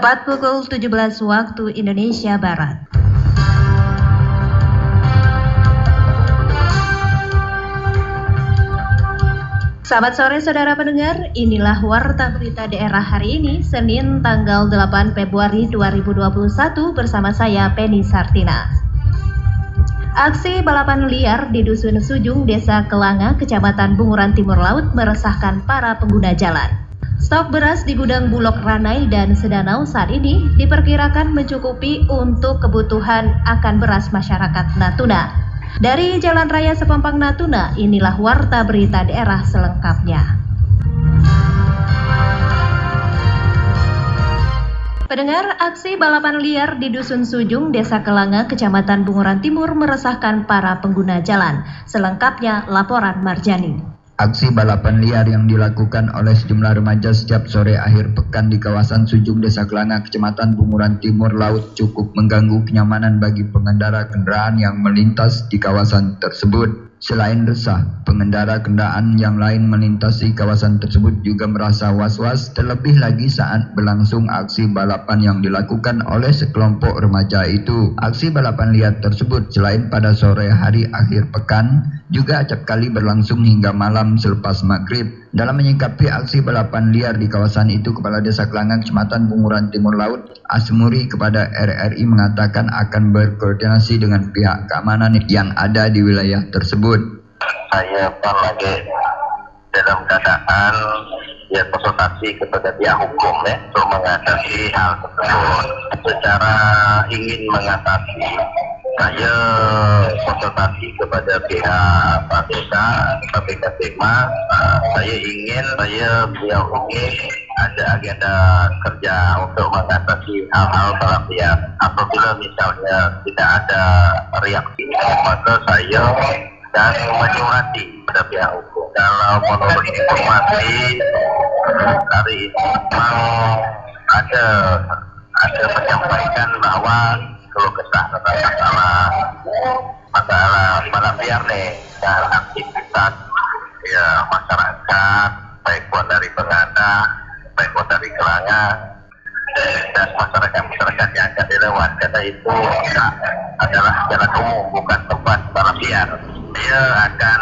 Tepat pukul 17 waktu Indonesia Barat. Selamat sore saudara pendengar, inilah Warta Berita Daerah hari ini, Senin tanggal 8 Februari 2021 bersama saya Penny Sartina. Aksi balapan liar di Dusun Sujung, Desa Kelanga, Kecamatan Bunguran Timur Laut meresahkan para pengguna jalan. Stok beras di gudang Bulog Ranai dan Sedanau saat ini diperkirakan mencukupi untuk kebutuhan akan beras masyarakat Natuna. Dari Jalan Raya Sepampang Natuna, inilah warta berita daerah selengkapnya. Pendengar aksi balapan liar di Dusun Sujung, Desa Kelanga, Kecamatan Bunguran Timur meresahkan para pengguna jalan. Selengkapnya laporan Marjani. Aksi balapan liar yang dilakukan oleh sejumlah remaja setiap sore akhir pekan di kawasan Sujung Desa Kelana, Kecamatan Bunguran Timur Laut cukup mengganggu kenyamanan bagi pengendara kendaraan yang melintas di kawasan tersebut. Selain resah, pengendara kendaraan yang lain melintasi kawasan tersebut juga merasa was-was terlebih lagi saat berlangsung aksi balapan yang dilakukan oleh sekelompok remaja itu. Aksi balapan liar tersebut selain pada sore hari akhir pekan juga acap kali berlangsung hingga malam selepas maghrib. Dalam menyikapi aksi balapan liar di kawasan itu, Kepala Desa Kelangan, Kecamatan Bunguran Timur Laut, Asmuri kepada RRI mengatakan akan berkoordinasi dengan pihak keamanan yang ada di wilayah tersebut. Saya pun lagi dalam keadaan ya konsultasi kepada pihak hukum ya untuk mengatasi hal tersebut secara ingin mengatasi saya konsultasi kepada pihak Pak Desa, KPK uh, saya ingin saya beliau ini ada agenda kerja untuk mengatasi hal-hal yang apabila misalnya tidak ada reaksi maka saya dan menyurati pada pihak hukum. Kalau menurut informasi hari ini memang ada ada menyampaikan bahwa masalah malam liar nih dan aktivitas ya masyarakat baik buat dari pengada baik buat dari kelanga dan masyarakat masyarakat yang akan dilewat. Karena itu adalah jalan umum bukan tempat malam liar. Dia akan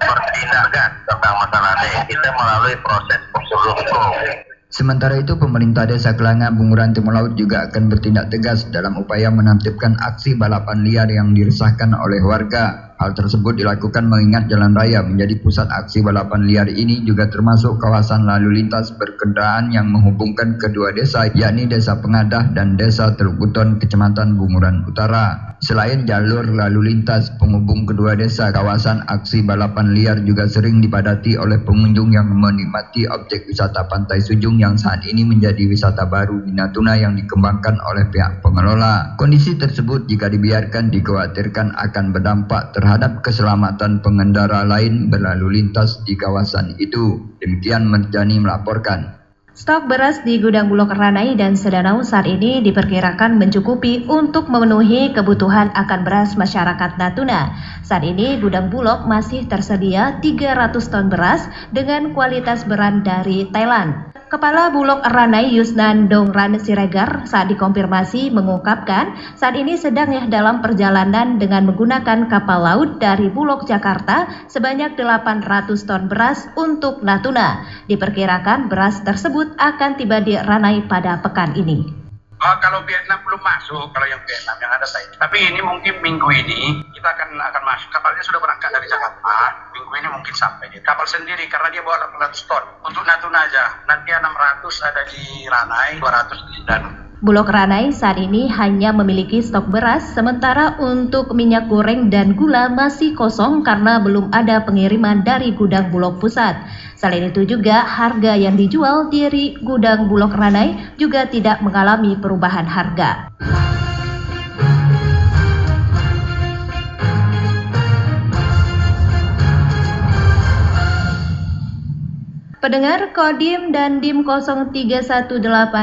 bertindakan tentang masalah ini. Kita melalui proses prosedur hukum Sementara itu, pemerintah desa Kelanga Bunguran Timur Laut juga akan bertindak tegas dalam upaya menantipkan aksi balapan liar yang diresahkan oleh warga. Hal tersebut dilakukan mengingat jalan raya menjadi pusat aksi balapan liar ini juga termasuk kawasan lalu lintas berkendaraan yang menghubungkan kedua desa yakni Desa Pengadah dan Desa Teluk Buton, Kecamatan Bunguran Utara. Selain jalur lalu lintas penghubung kedua desa, kawasan aksi balapan liar juga sering dipadati oleh pengunjung yang menikmati objek wisata Pantai Sujung yang saat ini menjadi wisata baru di Natuna yang dikembangkan oleh pihak pengelola. Kondisi tersebut jika dibiarkan dikhawatirkan akan berdampak ter terhadap keselamatan pengendara lain berlalu lintas di kawasan itu. Demikian Merjani melaporkan. Stok beras di gudang Bulog Ranai dan Sedanau saat ini diperkirakan mencukupi untuk memenuhi kebutuhan akan beras masyarakat Natuna. Saat ini gudang Bulog masih tersedia 300 ton beras dengan kualitas beran dari Thailand. Kepala Bulog Ranai Yusnan Dongran Siregar saat dikonfirmasi mengungkapkan saat ini sedang ya dalam perjalanan dengan menggunakan kapal laut dari Bulog Jakarta sebanyak 800 ton beras untuk Natuna. Diperkirakan beras tersebut akan tiba di Ranai pada pekan ini. Oh, kalau Vietnam belum masuk, kalau yang Vietnam yang ada saya. Tapi ini mungkin minggu ini kita akan akan masuk. Kapalnya sudah berangkat dari Jakarta. Minggu ini mungkin sampai. Kapal sendiri karena dia bawa 800 ton. Untuk Natuna aja. Nanti 600 ada di Ranai, 200 di Danau. Bulog Ranai saat ini hanya memiliki stok beras, sementara untuk minyak goreng dan gula masih kosong karena belum ada pengiriman dari gudang Bulog Pusat. Selain itu juga harga yang dijual dari gudang Bulog Ranai juga tidak mengalami perubahan harga. Pendengar Kodim dan Dim 0318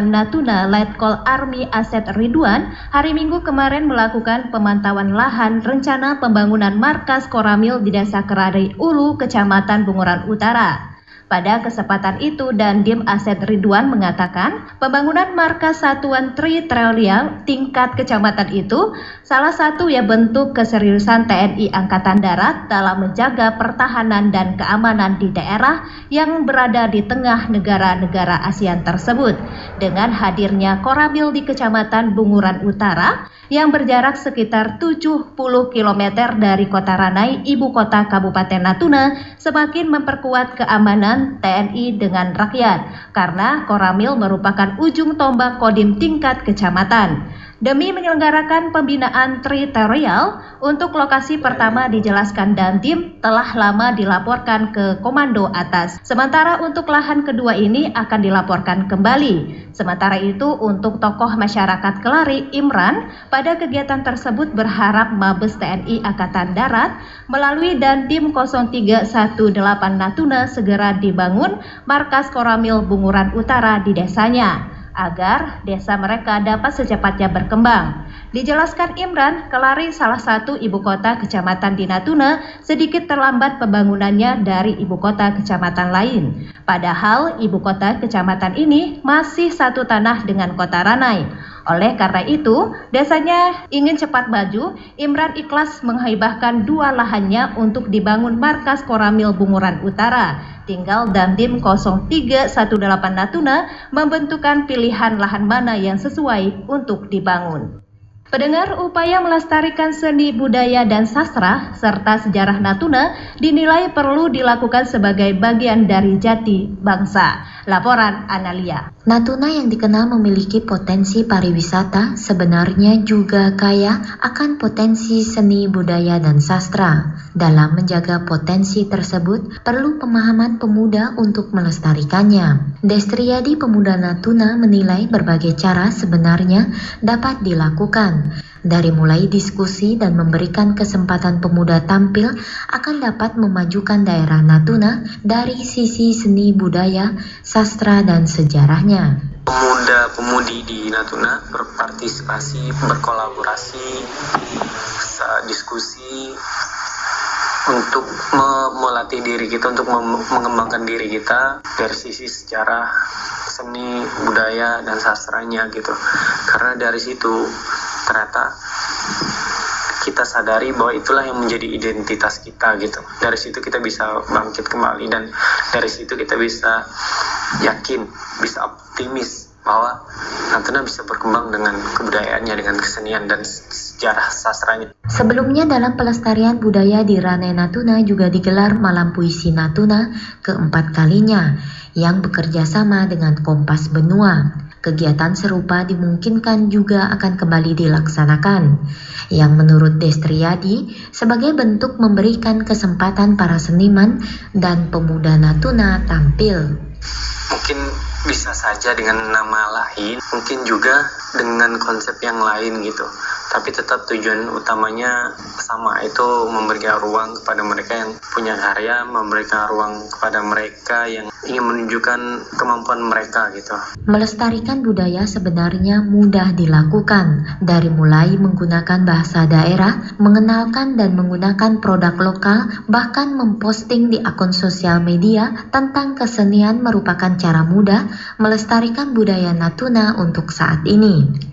Natuna Letkol Army Aset Ridwan hari Minggu kemarin melakukan pemantauan lahan rencana pembangunan markas Koramil di Desa Kerari Ulu, Kecamatan Bunguran Utara. Pada kesempatan itu, Dandim Aset Ridwan mengatakan pembangunan markas satuan teritorial tingkat kecamatan itu salah satu ya bentuk keseriusan TNI Angkatan Darat dalam menjaga pertahanan dan keamanan di daerah yang berada di tengah negara-negara ASEAN tersebut. Dengan hadirnya Koramil di Kecamatan Bunguran Utara yang berjarak sekitar 70 km dari kota Ranai, ibu kota Kabupaten Natuna, semakin memperkuat keamanan TNI dengan rakyat karena Koramil merupakan ujung tombak kodim tingkat kecamatan. Demi menyelenggarakan pembinaan teritorial, untuk lokasi pertama dijelaskan Dandim telah lama dilaporkan ke komando atas. Sementara untuk lahan kedua ini akan dilaporkan kembali. Sementara itu untuk tokoh masyarakat Kelari, Imran, pada kegiatan tersebut berharap Mabes TNI Angkatan Darat melalui Dandim 0318 Natuna segera dibangun markas Koramil Bunguran Utara di desanya agar desa mereka dapat secepatnya berkembang. Dijelaskan Imran, Kelari salah satu ibu kota kecamatan di Natuna sedikit terlambat pembangunannya dari ibu kota kecamatan lain. Padahal ibu kota kecamatan ini masih satu tanah dengan kota Ranai. Oleh karena itu, desanya ingin cepat maju, Imran ikhlas menghibahkan dua lahannya untuk dibangun markas Koramil Bunguran Utara. Tinggal Dandim 0318 Natuna membentukkan pilihan lahan mana yang sesuai untuk dibangun. Pendengar upaya melestarikan seni budaya dan sastra serta sejarah Natuna dinilai perlu dilakukan sebagai bagian dari jati bangsa. Laporan Analia. Natuna yang dikenal memiliki potensi pariwisata sebenarnya juga kaya akan potensi seni budaya dan sastra. Dalam menjaga potensi tersebut, perlu pemahaman pemuda untuk melestarikannya. Destriadi Pemuda Natuna menilai berbagai cara sebenarnya dapat dilakukan dari mulai diskusi dan memberikan kesempatan pemuda tampil akan dapat memajukan daerah Natuna dari sisi seni budaya, sastra, dan sejarahnya. Pemuda-pemudi di Natuna berpartisipasi, berkolaborasi, diskusi untuk melatih diri kita untuk mengembangkan diri kita dari sisi sejarah seni budaya dan sastranya gitu karena dari situ ternyata kita sadari bahwa itulah yang menjadi identitas kita gitu. Dari situ kita bisa bangkit kembali dan dari situ kita bisa yakin, bisa optimis bahwa Natuna bisa berkembang dengan kebudayaannya, dengan kesenian dan sejarah sastranya. Sebelumnya dalam pelestarian budaya di Rane Natuna juga digelar Malam Puisi Natuna keempat kalinya yang bekerja sama dengan Kompas Benua. Kegiatan serupa dimungkinkan juga akan kembali dilaksanakan, yang menurut Destriadi sebagai bentuk memberikan kesempatan para seniman dan pemuda Natuna tampil. Mungkin bisa saja dengan nama lain, mungkin juga dengan konsep yang lain gitu tapi tetap tujuan utamanya sama itu memberikan ruang kepada mereka yang punya karya memberikan ruang kepada mereka yang ingin menunjukkan kemampuan mereka gitu melestarikan budaya sebenarnya mudah dilakukan dari mulai menggunakan bahasa daerah mengenalkan dan menggunakan produk lokal bahkan memposting di akun sosial media tentang kesenian merupakan cara mudah melestarikan budaya Natuna untuk saat ini.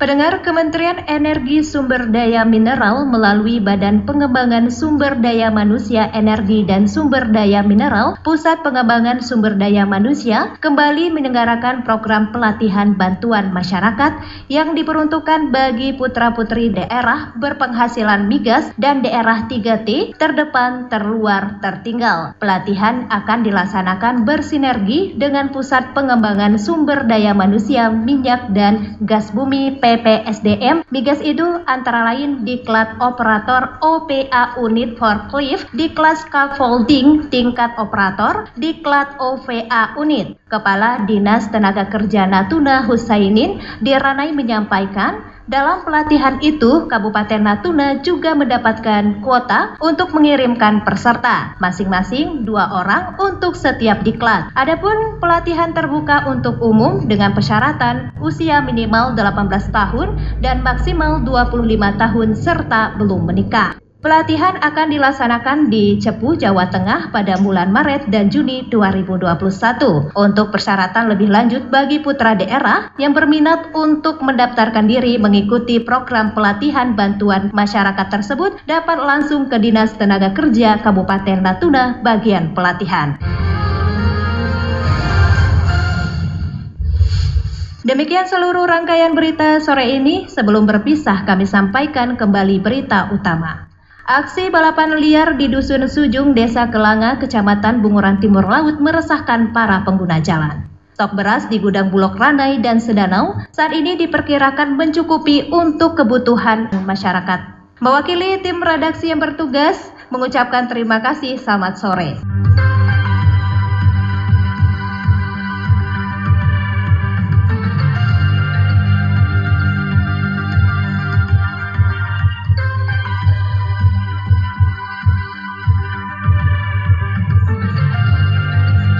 Pendengar Kementerian Energi Sumber Daya Mineral melalui Badan Pengembangan Sumber Daya Manusia Energi dan Sumber Daya Mineral Pusat Pengembangan Sumber Daya Manusia kembali menyelenggarakan program pelatihan bantuan masyarakat yang diperuntukkan bagi putra-putri daerah berpenghasilan migas dan daerah 3T terdepan, terluar, tertinggal. Pelatihan akan dilaksanakan bersinergi dengan Pusat Pengembangan Sumber Daya Manusia Minyak dan Gas Bumi PPSDM, Migas itu antara lain diklat operator OPA unit forklift, diklat scaffolding tingkat operator, diklat OVA unit. Kepala Dinas Tenaga Kerja Natuna Husainin Diranai menyampaikan dalam pelatihan itu, Kabupaten Natuna juga mendapatkan kuota untuk mengirimkan peserta, masing-masing dua orang untuk setiap diklat. Adapun pelatihan terbuka untuk umum dengan persyaratan usia minimal 18 tahun dan maksimal 25 tahun serta belum menikah. Pelatihan akan dilaksanakan di Cepu, Jawa Tengah pada bulan Maret dan Juni 2021. Untuk persyaratan lebih lanjut bagi putra daerah yang berminat untuk mendaftarkan diri mengikuti program pelatihan bantuan masyarakat tersebut dapat langsung ke Dinas Tenaga Kerja Kabupaten Natuna bagian pelatihan. Demikian seluruh rangkaian berita sore ini. Sebelum berpisah, kami sampaikan kembali berita utama. Aksi balapan liar di Dusun Sujung, Desa Kelanga, Kecamatan Bunguran Timur Laut meresahkan para pengguna jalan. Stok beras di gudang Bulog Ranai dan Sedanau saat ini diperkirakan mencukupi untuk kebutuhan masyarakat. Mewakili tim redaksi yang bertugas, mengucapkan terima kasih selamat sore.